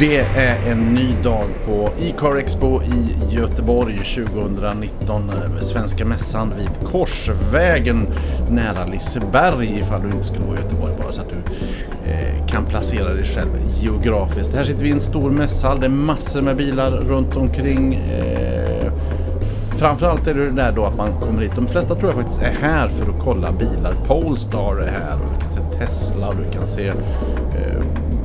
Det är en ny dag på E-car Expo i Göteborg 2019. Eh, svenska mässan vid Korsvägen nära Liseberg ifall du inte skulle vara i Göteborg bara så att du eh, kan placera dig själv geografiskt. Här sitter vi i en stor mässhall. Det är massor med bilar runt omkring. Eh, framförallt är det där då att man kommer hit. De flesta tror jag faktiskt är här för att kolla bilar. Polestar är här och du kan se Tesla och du kan se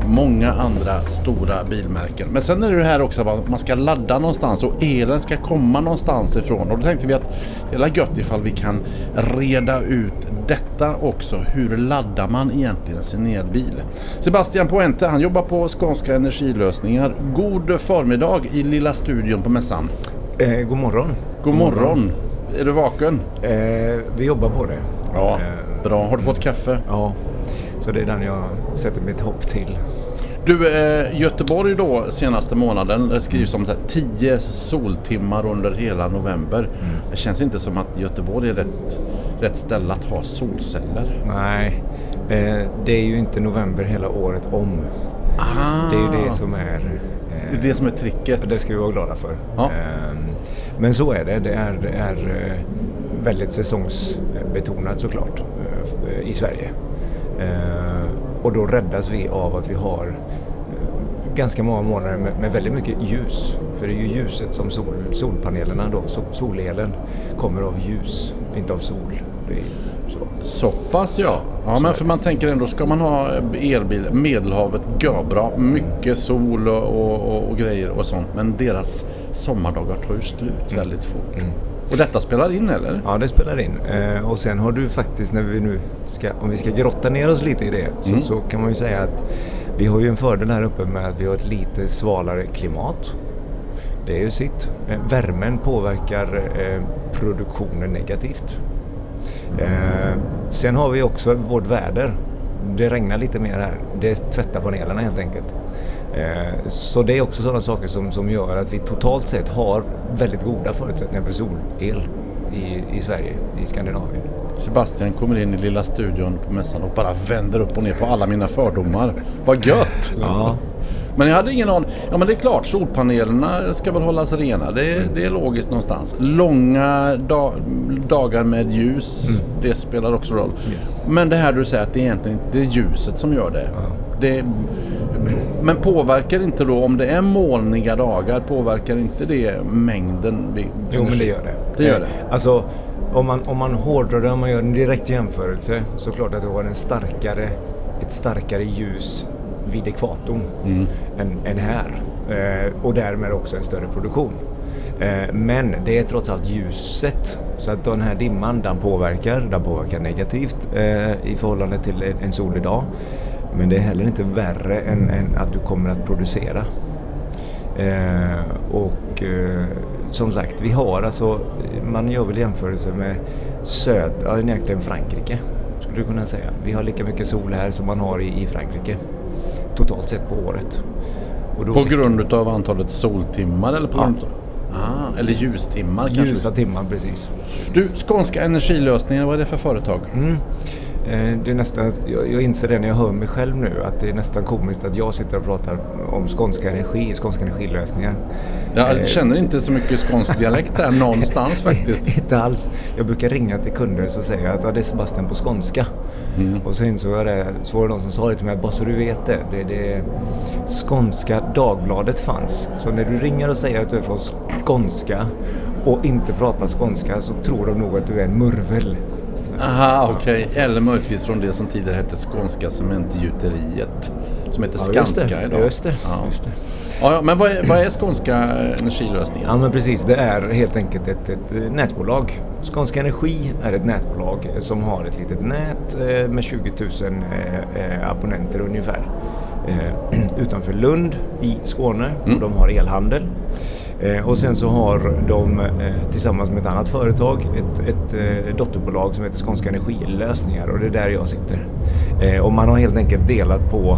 många andra stora bilmärken. Men sen är det här också att man ska ladda någonstans och elen ska komma någonstans ifrån. Och då tänkte vi att det är gött ifall vi kan reda ut detta också. Hur laddar man egentligen sin elbil? Sebastian Poente, han jobbar på Skånska Energilösningar. God förmiddag i lilla studion på mässan. Eh, god morgon. God morgon. Är du vaken? Eh, vi jobbar på det. Ja, Eh, bra. Har du fått kaffe? Ja, så det är den jag sätter mitt hopp till. Du, eh, Göteborg då senaste månaden det skrivs om så här, 10 soltimmar under hela november. Det känns inte som att Göteborg är rätt, rätt ställe att ha solceller. Nej, eh, det är ju inte november hela året om. Ah, Det är ju det som är... det, är Eh, det som är tricket. det ska vi vara glada för. Ja. Eh, men så är det. Det är, det är väldigt säsongsbetonat såklart i Sverige. Eh, och då räddas vi av att vi har eh, ganska många månader med, med väldigt mycket ljus. För det är ju ljuset som sol, solpanelerna då, sol, solelen, kommer av ljus, inte av sol. Så. Så pass ja. Ja men för man tänker ändå, ska man ha elbil, Medelhavet, bra, mycket sol och, och, och, grejer och sånt. Men deras sommardagar tar ju slut väldigt fort. Mm. Och detta spelar in eller? Ja, det spelar in. Eh, och sen har du faktiskt, när vi nu ska, om vi ska grotta ner oss lite i det, så, Mm. så kan man ju säga att vi har ju en fördel här uppe med att vi har ett lite svalare klimat. Det är ju sitt. Eh, värmen påverkar eh, produktionen negativt. Eh, sen har vi också vårt väder. Det regnar lite mer här. Det tvättar panelerna helt enkelt. Eh, så det är också sådana saker som, som gör att vi totalt sett har väldigt goda förutsättningar för solel i, i Sverige, i Skandinavien. Sebastian kommer in i lilla studion på mässan och bara vänder upp och ner på alla mina fördomar. Vad gött! Ja, Men jag hade ingen aning. Ja men det är klart, solpanelerna ska väl hållas rena. Det, det är logiskt någonstans. Långa da, dagar med ljus, det spelar också roll. Yes. Men det här du säger att det är egentligen det är ljuset som gör det. Ja. det. Men påverkar inte då, om det är molniga dagar, påverkar inte det mängden? vi- Jo, men det gör det. Det gör Eh, det. Alltså, om man, om man hårdrar det, om man gör en direkt jämförelse, så klart att du har en starkare, ett starkare ljus vid ekvatorn Mm. än, än här. Eh, och därmed också en större produktion. Eh, men det är trots allt ljuset. Så att den här dimman, den påverkar, den påverkar negativt eh, i förhållande till en, en solig dag. Men det är heller inte värre än, än att du kommer att producera. Eh, och eh, som sagt, vi har alltså, man gör väl jämförelse med södra, egentligen Frankrike. Skulle du kunna säga. Vi har lika mycket sol här som man har i, i Frankrike. Totalt sett på året. Och då På grund av antalet soltimmar eller på Ja. grund av... Ah, eller ljustimmar kanske? Ljusa timmar, precis. Du, Skånska Energilösningar, vad är det för företag? Mm. Eh, Det är nästan, jag, inser det när jag hör mig själv nu att det är nästan komiskt att jag sitter och pratar om skånska energi, skånska energilösningar. Jag Eh, känner inte så mycket skånsk dialekt här någonstans faktiskt. Inte alls. Jag brukar ringa till kunder och så säger jag att ja, det är Sebastian på skånska. Mm. Och så insåg jag det, så var det någon som sa det till mig, bara så du vet det, det, det Skånska Dagbladet fanns. Så när du ringer och säger att du är från Skånska och inte pratar skånska så tror de nog att du är en murvel. Aha, okej. Eller möjligtvis från det som tidigare hette Skånska Cementgjuteriet. Som heter Ja, Skanska idag. Just det. Ja. Just det. Ja, men vad är, vad är Skånska Energilösningar? Ja men precis, det är helt enkelt ett, ett nätbolag. Skånska Energi är ett nätbolag som har ett litet nät eh, med 20 000 eh, eh, abonnenter ungefär. Utanför Lund i Skåne och de har elhandel. Eh, och sen så har de eh, tillsammans med ett annat företag ett, ett eh, dotterbolag som heter Skånska Energilösningar och det är där jag sitter. Och man har helt enkelt delat på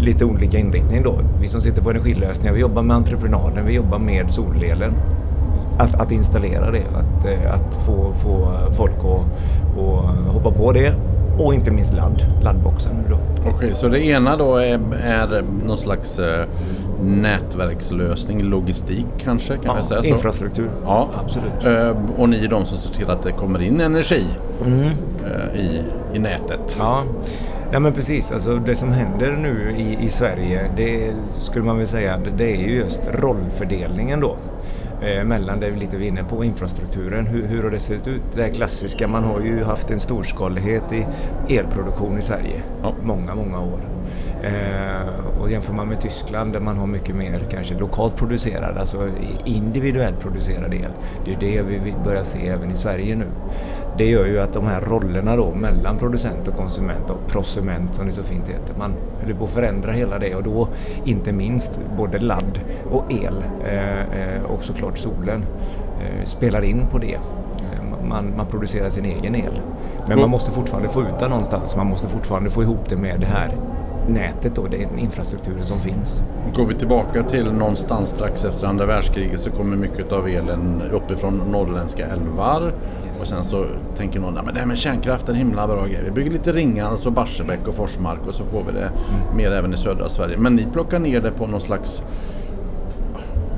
lite olika inriktning då. Vi som sitter på energilösningar, vi jobbar med entreprenaden, vi jobbar med solelen. Att, att installera det, att, att få, få folk att, att hoppa på det och inte minst ladd, laddboxen Okej, okay, Okej, så det ena då är, är någon slags nätverkslösning, logistik kanske? Kan vi säga så? infrastruktur. Ja, Absolut. Eh, och ni är de som ser till att det kommer in energi Mm. eh, i, i nätet. Ja, ja men precis. Alltså det som händer nu i, i Sverige, det skulle man väl säga, det, är ju just rollfördelningen då. Eh, mellan det vi lite var inne på, infrastrukturen. Hur, hur har det sett ut? Det här klassiska, man har ju haft en storskalighet i elproduktion i Sverige. Ja. Många, många år. Eh, och jämför man med Tyskland där man har mycket mer kanske lokalt producerad, alltså individuellt producerad el. Det är det vi börjar se även i Sverige nu. Det gör ju att de här rollerna då mellan producent och konsument och prosument som det så fint heter, man håller på att förändra hela det och då inte minst både ladd och el eh, eh, och såklart solen eh, spelar in på det. Man, man producerar sin egen el. Men man måste fortfarande få ut den någonstans. Man måste fortfarande få ihop det med det här nätet då, den infrastrukturen som finns. Går vi tillbaka till någonstans strax efter andra världskriget så kommer mycket av elen uppifrån norrländska älvar. Yes. Och sen så tänker någon, "Nej, men det här med kärnkraft är en himla bra grej. Vi bygger lite ringar, alltså Barsebäck och Forsmark och så får vi det mer även i södra Sverige. Men ni plockar ner det på någon slags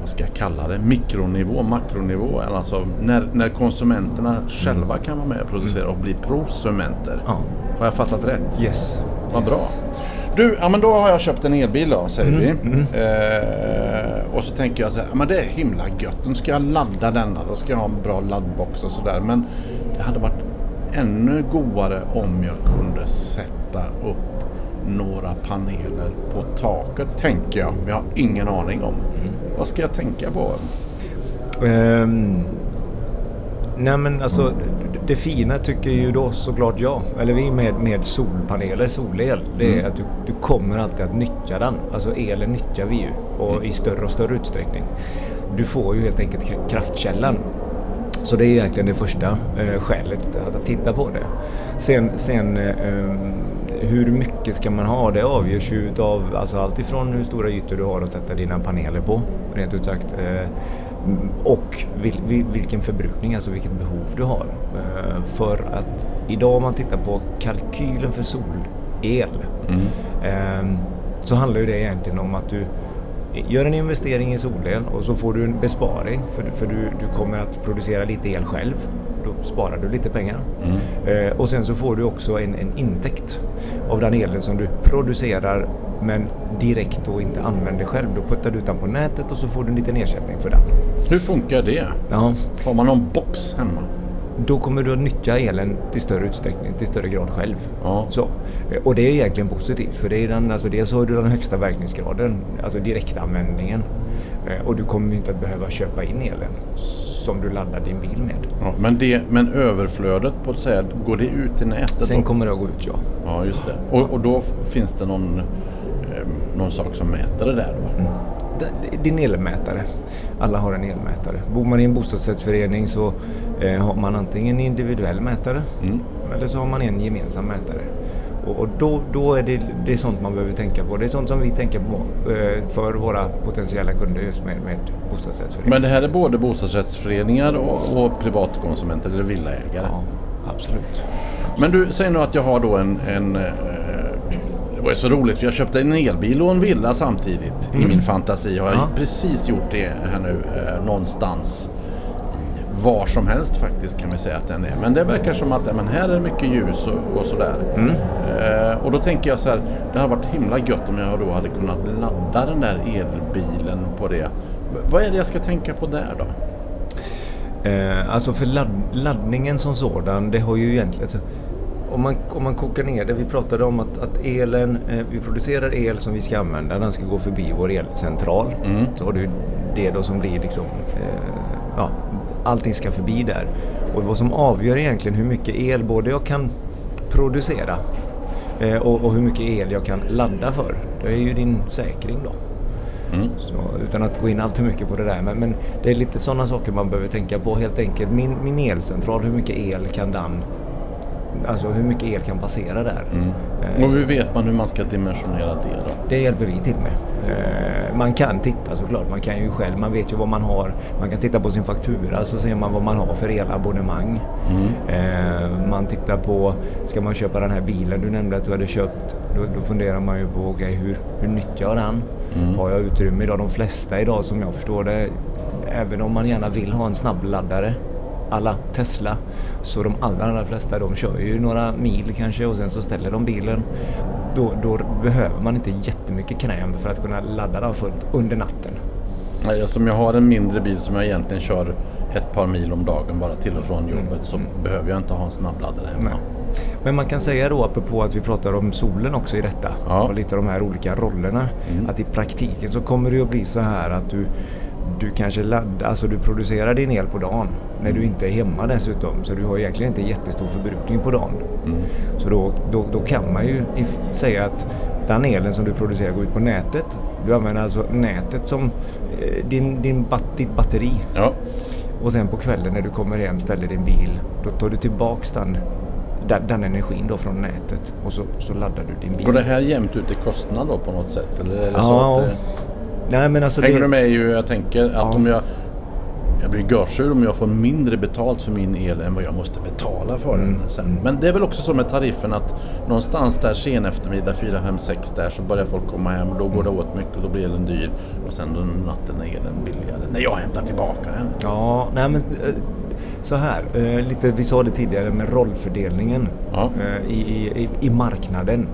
vad ska jag kalla det, mikronivå, makronivå. Alltså när, när konsumenterna själva kan vara med och producera och bli prosumenter. Ja. Har jag fattat rätt? Yes. Vad yes. bra. Du, ja men då har jag köpt en elbil då, säger Mm, vi. Eh, och så tänker jag så här, ja, men det är himla gött. Nu ska jag ladda denna, då ska jag ha en bra laddbox och sådär. Men det hade varit ännu godare om jag kunde sätta upp några paneler på taket, tänker jag. Men jag har ingen aning om. Mm. Vad ska jag tänka på? Ehm, nej men alltså det, fina tycker ju då såklart jag, eller vi med, med solpaneler, solel, det är Mm. att du, du kommer alltid att nyttja den. Alltså elen nyttjar vi ju och i större och större utsträckning. Du får ju helt enkelt kr- kraftkällan. Så det är egentligen det första eh, skälet att, att titta på det. Sen, sen eh, ehm, hur mycket ska man ha? Det avgörs ju utav alltså allt ifrån hur stora ytor du har att sätta dina paneler på, rent ut sagt. Eh, mm, och vil, vil, vilken förbrukning, alltså vilket behov du har. Eh, för att idag om man tittar på kalkylen för solel Ehm, så handlar ju det egentligen om att du gör en investering i solel och så får du en besparing för, för du, du kommer att producera lite el själv. Då sparar du lite pengar. Eh, och sen så får du också en, en intäkt av den elen som du producerar men direkt och inte använder själv. Då puttar du ut den på nätet och så får du en liten ersättning för den. Hur funkar det? Ja, Har man någon box hemma? då kommer du att nyttja elen till större utsträckning, till större grad själv. Ja. Så. Eh, Och det är egentligen positivt för det är den, alltså dels har du den högsta verkningsgraden, alltså direktanvändningen. Eh, Och du kommer inte att behöva köpa in elen som du laddar din bil med. Ja, men, det, men överflödet på att säga, går det ut i nätet? Sen då? kommer det att gå ut, ja. Ja, just det. Och, och då finns det någon, någon sak som mäter det där då? D- Din elmätare. Alla har en elmätare. Bor man i en bostadsrättsförening så eh, har man antingen en individuell mätare Mm. eller så har man en gemensam mätare. Och, då, då är det, det är sånt man behöver tänka på. Det är sånt som vi tänker på eh, för våra potentiella kunder just med, med bostadsrättsföreningar. Men det här är både bostadsrättsföreningar och, och privatkonsumenter eller villaägare? Ja, absolut. Men du, säg nu att jag har då en... en eh, det var ju så roligt för jag köpte en elbil och en villa samtidigt. I min fantasi har jag Ja. precis gjort det här nu eh, någonstans. Var som helst faktiskt kan vi säga att den är. Men det verkar som att men här är det mycket ljus och, och sådär. Eh, och då tänker jag så här. Det hade varit himla gött om jag då hade kunnat ladda den där elbilen på det. V- Vad är det jag ska tänka på där då? Eh, alltså för ladd, laddningen som sådan, det har ju egentligen... Alltså, om, man, om man kokar ner det, vi pratade om att, att elen, eh, vi producerar el som vi ska använda, den ska gå förbi vår elcentral. Mm. Så har du det då som blir liksom, eh, ja, allting ska förbi där. Och vad som avgör egentligen hur mycket el både jag kan producera eh, och, och hur mycket el jag kan ladda för, det är ju din säkring då. Mm. Så, utan att gå in allt för mycket på det där. Men, men det är lite sådana saker man behöver tänka på helt enkelt. Min, min elcentral, hur mycket el kan den... Alltså hur mycket el kan passera där? Mm. Eh, Och hur vet man hur man ska dimensionera det då? Det hjälper vi till med. Eh, man kan titta såklart, man kan ju själv, man vet ju vad man har. Man kan titta på sin faktura så ser man vad man har för elabonnemang. Mm. Eh, man tittar på, ska man köpa den här bilen du nämnde att du hade köpt? Då, då funderar man ju på, okay, hur, hur nyttjar jag den? Mm. Har jag utrymme idag? De flesta idag som jag förstår det, även om man gärna vill ha en snabbladdare alla Tesla. Så de allra, allra flesta de kör ju några mil kanske och sen så ställer de bilen. Då, då behöver man inte jättemycket kräm för att kunna ladda den fullt under natten. Nej, alltså om jag har en mindre bil som jag egentligen kör ett par mil om dagen bara till och från jobbet mm. så mm. behöver jag inte ha en snabbladdare hemma. Nej. Men man kan säga då apropå att vi pratar om solen också i detta ja. och lite de här olika rollerna. Mm. Att i praktiken så kommer det att bli så här att du du kanske laddar, alltså du producerar din el på dagen när mm. du inte är hemma dessutom. Så du har egentligen inte jättestor förbrukning på dagen. Mm. Så då, då, då, kan man ju säga att den elen som du producerar går ut på nätet. Du använder alltså nätet som eh, din, din bat, ditt batteri. Ja. Och sen på kvällen när du kommer hem ställer din bil, då tar du tillbaks den den, den energin då från nätet och så, så laddar du din bil. Går det här jämnt ut i kostnad då på något sätt? Eller är det ja, så att det... Nej, men alltså Hänger det... du med ju jag tänker att ja. om jag jag blir görsur om jag får mindre betalt för min el än vad jag måste betala för den mm. sen. Men det är väl också så med tariffen att någonstans där sen eftermiddag 4, 5, 6 där så börjar folk komma hem och då går det åt mycket och då blir elen dyr. Och sen då natten är elen billigare när jag hämtar tillbaka den. Ja, nej men eh, så här. Eh, lite, vi sa det tidigare med rollfördelningen ja. Eh, i, i, i marknaden.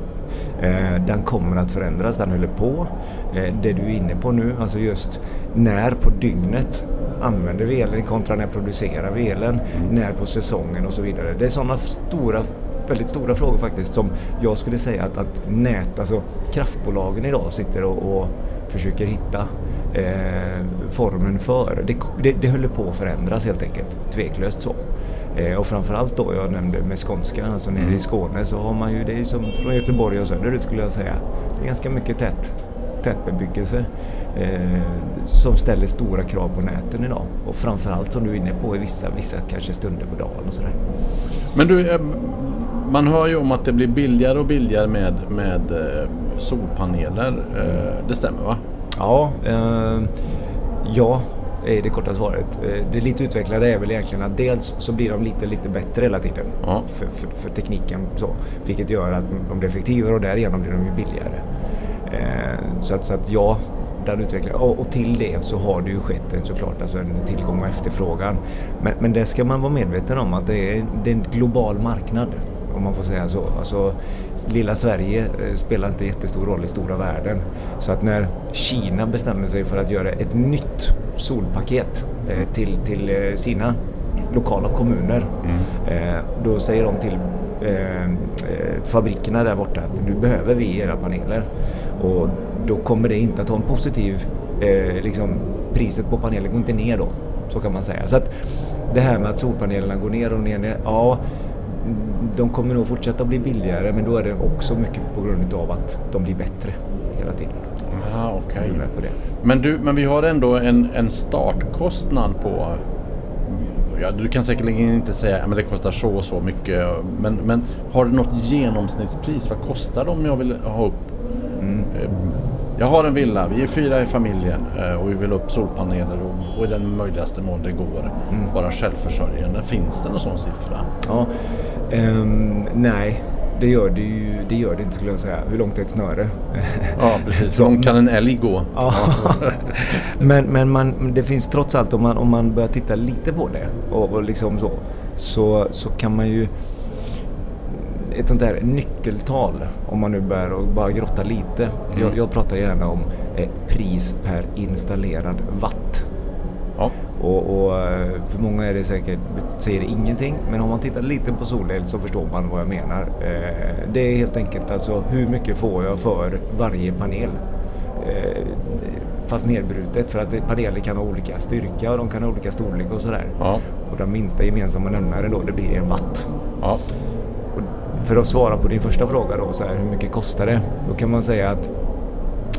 Eh, den kommer att förändras, den håller på. Eh, det du är inne på nu, alltså just när på dygnet använder vi elen kontra när producerar vi elen, mm. när på säsongen och så vidare. Det är sådana stora väldigt stora frågor faktiskt som jag skulle säga att, att nät, alltså kraftbolagen idag sitter och, och försöker hitta eh, formen för. Det, det, det håller på att förändras helt enkelt, tveklöst så. Eh, och framförallt då, jag nämnde med skånska, alltså nere mm. i Skåne så har man ju, det är som från Göteborg och söderut skulle jag säga. Det är ganska mycket tätt, tätbebyggelse eh, som ställer stora krav på näten idag. Och framförallt som du är inne på i vissa, vissa kanske stunder på dagen och sådär. Men du, eh, man hör ju om att det blir billigare och billigare med, med eh, solpaneler. Eh, det stämmer va? Ja, eh, ja är det korta svaret. Eh, det lite utvecklade är väl egentligen att dels så blir de lite, lite bättre hela tiden ja. för, för, för, tekniken. Så, vilket gör att de blir effektivare och därigenom blir de ju billigare. Eh, så, att, så att ja, den utvecklingen. Och, och, till det så har det ju skett en, såklart alltså en tillgång och efterfrågan. Men, men det ska man vara medveten om att det är, det är en global marknad om man får säga så. Alltså, lilla Sverige eh, spelar inte jättestor roll i stora världen. Så att när Kina bestämmer sig för att göra ett nytt solpaket eh, till, till eh, sina lokala kommuner. Mm. då säger de till fabrikerna där borta att nu behöver vi era paneler. Och då kommer det inte att ha en positiv, liksom priset på paneler går inte ner då. Så kan man säga. Så att det här med att solpanelerna går ner och ner, ner ja de kommer nog fortsätta bli billigare men då är det också mycket på grund av att de blir bättre hela tiden. Ah, okay. Men, du, men vi har ändå en, en startkostnad på Ja, du kan säkerligen inte säga att det kostar så och så mycket. Men, men har du något genomsnittspris? Vad kostar det om jag vill ha upp mm. Eh, jag har en villa, vi är fyra i familjen eh, och vi vill upp solpaneler och, och i den möjligaste mån det går mm. vara självförsörjande. Finns det någon sån siffra? Ja, um, nej, det gör det ju det gör det inte skulle jag säga. Hur långt är ett snöre? Ja precis, hur långt kan en älg gå? Ja. men men man, det finns trots allt om man, om man börjar titta lite på det och, och liksom så, så, så kan man ju ett sånt där nyckeltal om man nu börjar och bara grotta lite. Mm. Jag, jag, pratar gärna om eh, pris per installerad watt. Ja. Och, och, eh, för många är det säkert, säger det ingenting, men om man tittar lite på solel så förstår man vad jag menar. Eh, det är helt enkelt alltså hur mycket får jag för varje panel? Eh, fast nedbrutet för att paneler kan ha olika styrka och de kan ha olika storlek och sådär. Ja. Och den minsta gemensamma nämnaren då, det blir en watt. Ja för att svara på din första fråga då, så här, hur mycket kostar det? Då kan man säga att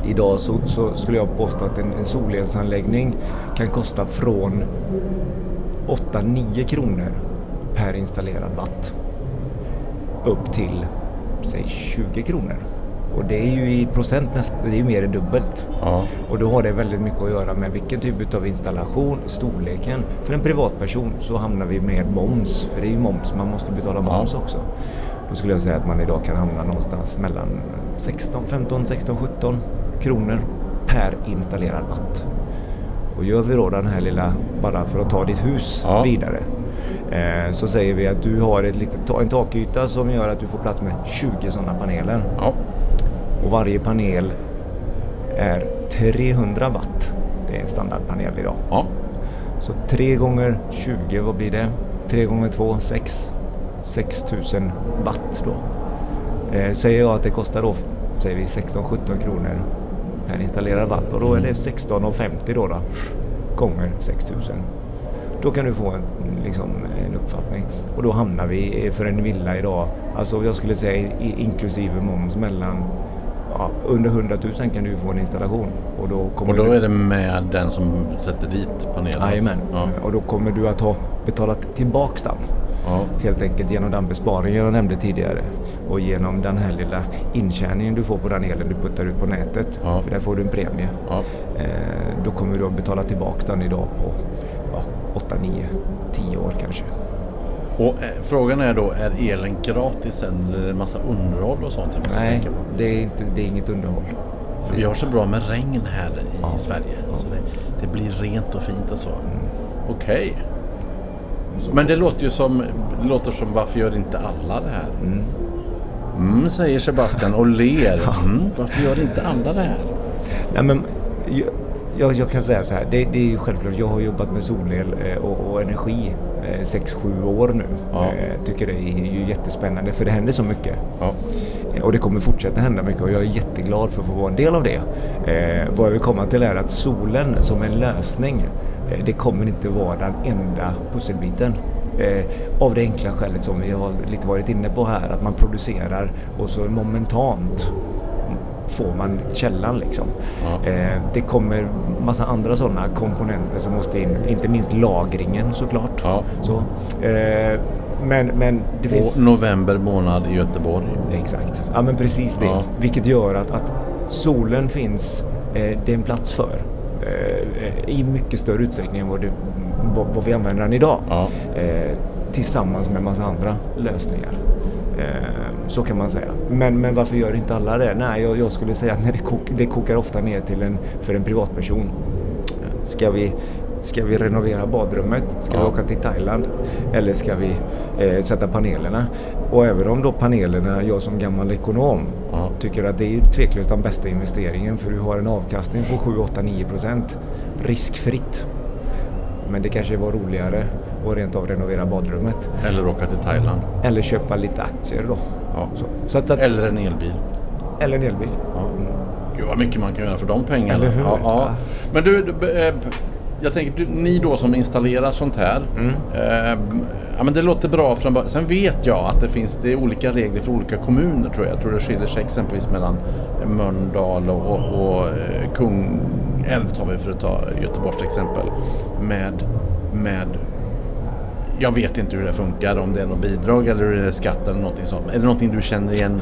idag så, så skulle jag påstå att en, en solelsanläggning kan kosta från 8-9 kronor per installerad watt upp till säg 20 kronor Och det är ju i procent nästan, det är ju mer än dubbelt. Ja. Och då har det väldigt mycket att göra med vilken typ av installation, storleken. För en privatperson så hamnar vi med moms, för det är ju moms, man måste betala moms också. Då skulle jag säga att man idag kan hamna någonstans mellan 16, 15, 16, 17 kronor per installerad watt. Och gör vi då den här lilla, bara för att ta ditt hus Ja. vidare. Eh, så säger vi att du har ett litet, en takyta som gör att du får plats med 20 sådana paneler. Ja. Och varje panel är 300 watt. Det är en standardpanel idag. Ja. Så 3 gånger 20, vad blir det? 3 gånger 2, 6. 6000 watt då. Eh, säger jag att det kostar då, säger vi 16-17 kronor per installerad watt och då är det 16,50 då, då gånger 6000. Då kan du få en, liksom, en uppfattning. Och då hamnar vi för en villa idag, alltså jag skulle säga inklusive moms mellan ja, under 100 000 kan du få en installation. Och då, kommer Och då du, är det med den som sätter dit panelen? Jajamän. Ja. Och då kommer du att ha betalat tillbaks den. Ja. Helt enkelt genom den besparingen jag nämnde tidigare. Och genom den här lilla intjäningen du får på den elen du puttar ut på nätet. Ja. För där får du en premie. Ja. Eh, då kommer du att betala tillbaks den idag på ja, 8, 9, 10 år kanske. Och eh, frågan är då, är elen gratis eller är det en massa underhåll och sånt? Nej, det är, inte, det är inget underhåll. För vi har så bra med regn här i. Sverige. Så det, det blir rent och fint och så. Mm. Okej. Så- Men det låter ju som, det låter som varför gör inte alla det här? Mm. Mm, säger Sebastian och ler. Mm, varför gör inte alla det här? Nej, men, jag, jag, jag kan säga så här, det, det är ju självklart, jag har jobbat med solel eh, och, och energi 6-7 år nu. Ja. Eh, tycker det är ju jättespännande för det händer så mycket. Ja. Eh, Och det kommer fortsätta hända mycket och jag är jätteglad för att få vara en del av det. Eh, vad jag vill komma till är att solen som en lösning, eh, det kommer inte vara den enda pusselbiten. Eh, av det enkla skälet som vi har lite varit inne på här, att man producerar och så momentant får man källan liksom. Ja. Eh, det kommer massa andra sådana komponenter som måste in, inte minst lagringen såklart. Ja. Så, eh, men, men det finns... Och november månad i Göteborg. Exakt, ja men precis det. Ja. Vilket gör att, att solen finns, eh, det är en plats för. Eh, I mycket större utsträckning än vad, det, vad, vad vi använder den idag. Ja. Eh, tillsammans med massa andra lösningar. Eh, så kan man säga. Men, men varför gör inte alla det? Nej, jag, jag skulle säga att när det, kok, det kokar ofta ner till en, för en privatperson. Ska vi, ska vi renovera badrummet? Ska vi Ja. åka till Thailand? Eller ska vi eh, sätta panelerna? Och även om då panelerna, jag som gammal ekonom, Ja. tycker att det är tveklöst den bästa investeringen för du har en avkastning på 7, 8, 9 procent riskfritt. Men det kanske var roligare att rent av renovera badrummet. Eller åka till Thailand. Eller köpa lite aktier då. Ja. Så, så att, så att, Eller en elbil. eller en elbil. Ja. Gud vad mycket man kan göra för de pengarna. Eller hur? Ja, ja. Men du, du, eh, jag tänker du, ni då som installerar sånt här. Mm. Eh, ja, men det låter bra från början. Sen vet jag att det finns det är olika regler för olika kommuner tror jag. Jag tror det skiljer sig exempelvis mellan Mölndal och, och, och eh, Kungälv tar vi för att ta Göteborgs exempel. Med, med jag vet inte hur det funkar, om det är något bidrag eller är det skatt eller någonting sånt. Är det någonting du känner igen?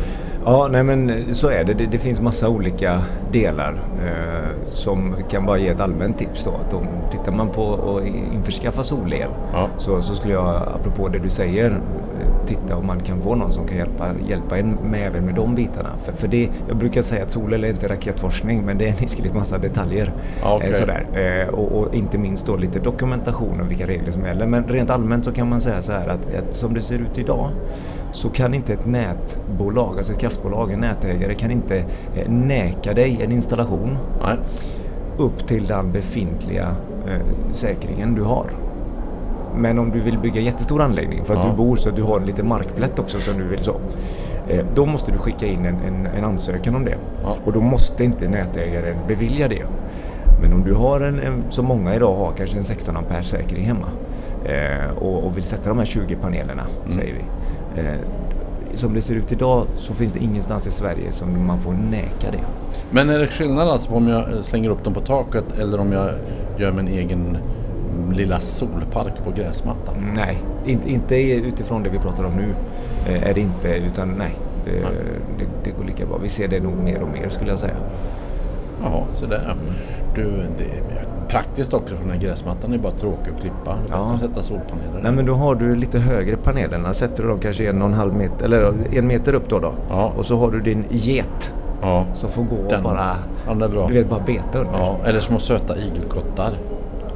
Ja, nej men så är det. Det, det finns massa olika delar eh, som kan bara ge ett allmänt tips då. Att om, tittar man på att införskaffa solel Ja. så, så skulle jag, apropå det du säger, eh, titta om man kan få någon som kan hjälpa, hjälpa en med även med de bitarna. För, för det, jag brukar säga att solel är inte raketforskning men det är en hiskeligt massa detaljer. Okej. eh, sådär. Eh, och, och inte minst då lite dokumentation om vilka regler som gäller. Men rent allmänt så kan man säga så här att, att som det ser ut idag så kan inte ett nätbolag, alltså ett kraftbolag, en nätägare kan inte eh, näka dig en installation Nej. upp till den befintliga eh, säkringen du har. Men om du vill bygga jättestor anläggning för att Ja. du bor så att du har en liten markplätt också som du vill så. Eh, då måste du skicka in en, en, en ansökan om det. Ja. Och då måste inte nätägaren bevilja det. Men om du har en, en som många idag har, kanske en 16 ampere säkring hemma eh, och, och vill sätta de här 20 panelerna, säger vi. Eh, som det ser ut idag så finns det ingenstans i Sverige som man får neka det. Men är det skillnad alltså på om jag eh, slänger upp dem på taket eller om jag gör min egen lilla solpark på gräsmattan? Nej, inte, inte utifrån det vi pratar om nu. Eh, är det inte, utan nej. Det, Nej. det, det går lika bra. vi ser det nog mer och mer skulle jag säga. Jaha, så där. Du, det är praktiskt också för den här gräsmattan är bara tråkig att klippa. Ja. Ja. sätta solpaneler. Nej men då har du lite högre panelerna. Sätter du dem kanske en och en halv meter, eller en meter upp då. då. Ja. Och så har du din get Ja. som får gå och Den- bara, den är bra. du vet, bara beta under. Ja, eller små söta igelkottar.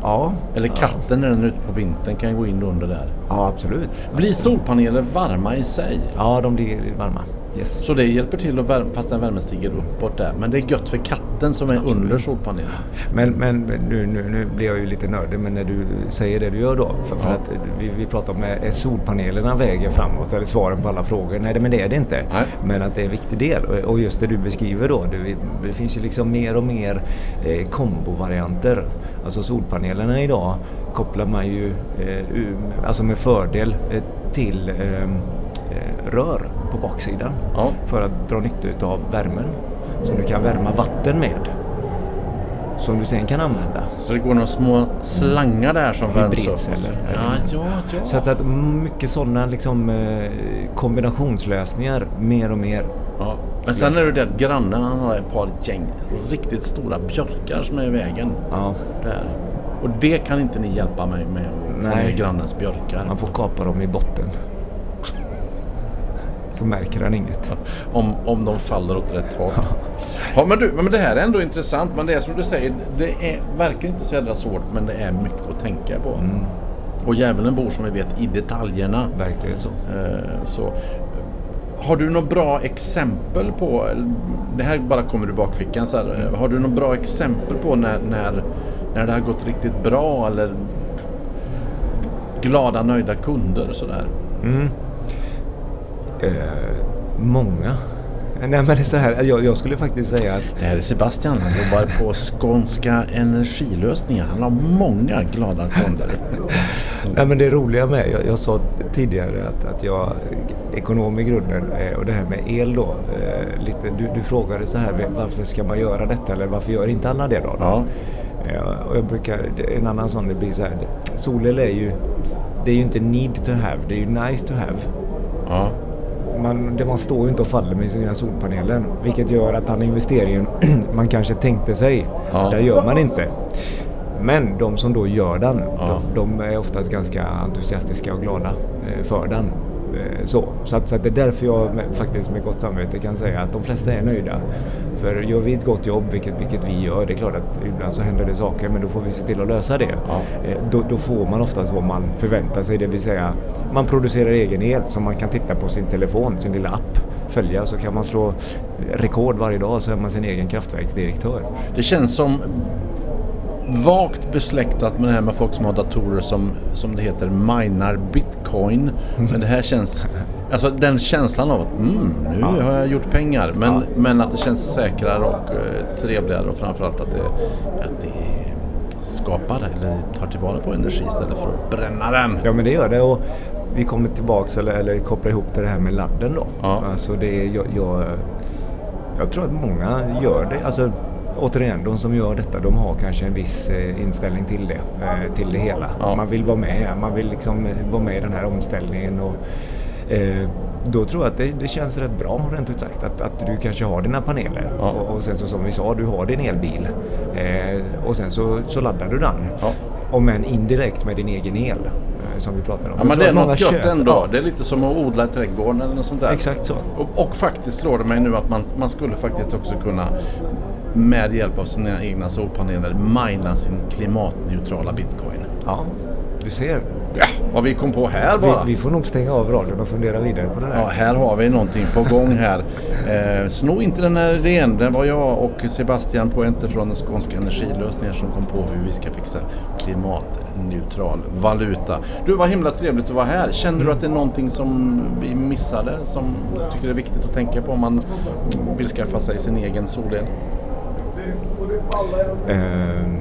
Ja. Eller katten när den är ute på vintern kan gå in under där. Ja, absolut. Blir solpaneler varma i sig? Ja, de blir varma. Yes. Så det hjälper till att värma, fast den värmen stiger uppåt där. Men det är gött för katten som är under solpanelen. Men, men nu, nu, nu blir jag ju lite nördig, men när du säger det du gör då. För, för Ja. att vi, vi pratar om, är solpanelerna vägen framåt? Eller svaren på alla frågor? Nej, men det är det inte. Nej. Men att det är en viktig del. Och- just det du beskriver då. Det, det finns ju liksom mer och mer eh, kombovarianter. Alltså solpanelerna idag kopplar man ju eh, alltså med fördel eh, till eh, eh, rör på baksidan. Ja. För att dra nytta av värmen. Som du kan värma vatten med. Som du sen kan använda. Så det går några små slangar där som värms upp. Ja, ja, ja. Så att, så att mycket sådana liksom, eh, kombinationslösningar mer och mer. ja. Men sen är det det att grannen han har ett par gäng riktigt stora björkar som är i vägen. Ja, Där. Och det kan inte ni hjälpa mig med att få ner grannens björkar. man får kapa dem i botten. Så märker han inget. Om, om de faller åt rätt håll. Ja, men, du, men det här är ändå intressant. Men det är som du säger, det är, verkar inte så jävla svårt men det är mycket att tänka på. Mm. Och djävulen bor som vi vet i detaljerna. Verkligen så. Eh, så. Har du något bra exempel på, det här bara kommer ur bakfickan så här, eh, har du något bra exempel på när, när, när det har gått riktigt bra eller glada nöjda kunder sådär? Mm. Eh, många. Nej men det är så här, jag, jag skulle faktiskt säga att Det här är Sebastian, han jobbar på Skånska Energilösningar. Han har många glada kunder. Nej, men det roliga med, jag, jag sa tidigare att, att jag ekonom i grunden eh, och det här med el då. Eh, lite, du, du frågade så här, varför ska man göra detta eller varför gör inte alla det då? Ja. Eh, och jag brukar, en annan sån det blir så här, solel är ju, det är ju inte need to have, det är ju nice to have. Ja. Man, det man står ju inte och faller med sina solpaneler. Vilket gör att den investeringen man kanske tänkte sig, Ja. där gör man inte. Men de som då gör den, Ja. de, de är oftast ganska entusiastiska och glada eh, för den. Eh, Så, så, att, så att det är därför jag med, faktiskt med gott samvete kan säga att de flesta är nöjda. För gör vi ett gott jobb, vilket, vilket vi gör, det är klart att ibland så händer det saker men då får vi se till att lösa det. Ja. Eh, Då, då får man oftast vad man förväntar sig, det vill säga man producerar egen el som man kan titta på sin telefon, sin lilla app, följa så kan man slå rekord varje dag så är man sin egen kraftverksdirektör. Det känns som vagt besläktat med det här med folk som har datorer som, som det heter, minar bitcoin. Men det här känns, alltså den känslan av att mm, nu Ja. har jag gjort pengar. Men, Ja. men att det känns säkrare och eh, trevligare och framförallt att det, att det skapar eller tar tillvara på energi istället för att bränna den. Ja men det gör det och vi kommer tillbaks eller, eller kopplar ihop det här med ladden då. Ja. Alltså det är, jag, jag, jag tror att många gör det. Alltså, återigen, de som gör detta de har kanske en viss eh, inställning till det, eh, till det hela. Ja. Man vill vara med, man vill liksom eh, vara med i den här omställningen. Och, eh, då tror jag att det, det känns rätt bra rent ut sagt att, att du kanske har dina paneler Ja. och, och sen så som vi sa, du har din elbil eh, och sen så, så laddar du den. Ja. Om än indirekt med din egen el som vi pratar om. Ja, men det är något gött ändå. Ja, Det är lite som att odla i trädgården eller något sånt där. Exakt så. Och, och faktiskt slår det mig nu att man, man skulle faktiskt också kunna med hjälp av sina egna solpaneler mina sin klimatneutrala bitcoin. Ja, du ser. Ja, vad vi kom på här bara. Vi, vi får nog stänga av radion och fundera vidare på det där. Ja, här har vi någonting på gång här. Eh, sno inte den här idén. Det var jag och Sebastian Poente från Skånska Energilösningar som kom på hur vi ska fixa klimatneutral valuta. Du, var himla trevligt att vara här. Känner du att det är någonting som vi missade som du tycker är viktigt att tänka på om man vill skaffa sig sin egen solel? Ehm,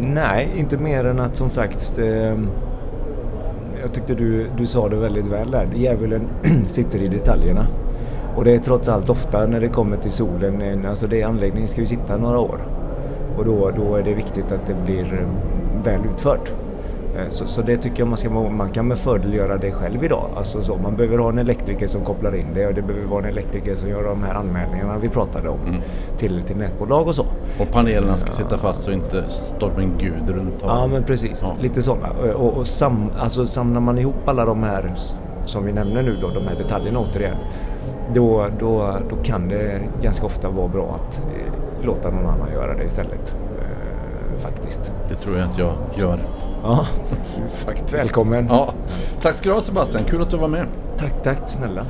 nej, inte mer än att som sagt ehm, jag tyckte du, du sa det väldigt väl där. Djävulen sitter i detaljerna. Och det är trots allt ofta när det kommer till solen, alltså det anläggningen ska ju sitta några år. Och då, då är det viktigt att det blir eh, väl utfört. Eh, Så, så det tycker jag man ska man kan med fördel göra det själv idag. Alltså så, man behöver ha en elektriker som kopplar in det och det behöver vara en elektriker som gör de här anmälningarna vi pratade om Mm. till, till nätbolag och så. Och panelerna ska sitta fast så inte stormen Gudrun tar... Ja men precis, Ja. lite sådana. Och, och sam, alltså, samlar man ihop alla de här som vi nämner nu då, de här detaljerna återigen. Då, då, då kan det ganska ofta vara bra att eh, låta någon annan göra det istället. Eh, faktiskt. Det tror jag att jag gör. Ja, Faktiskt. välkommen. Ja. Tack ska du ha Sebastian, kul att du var med. Tack, tack snälla.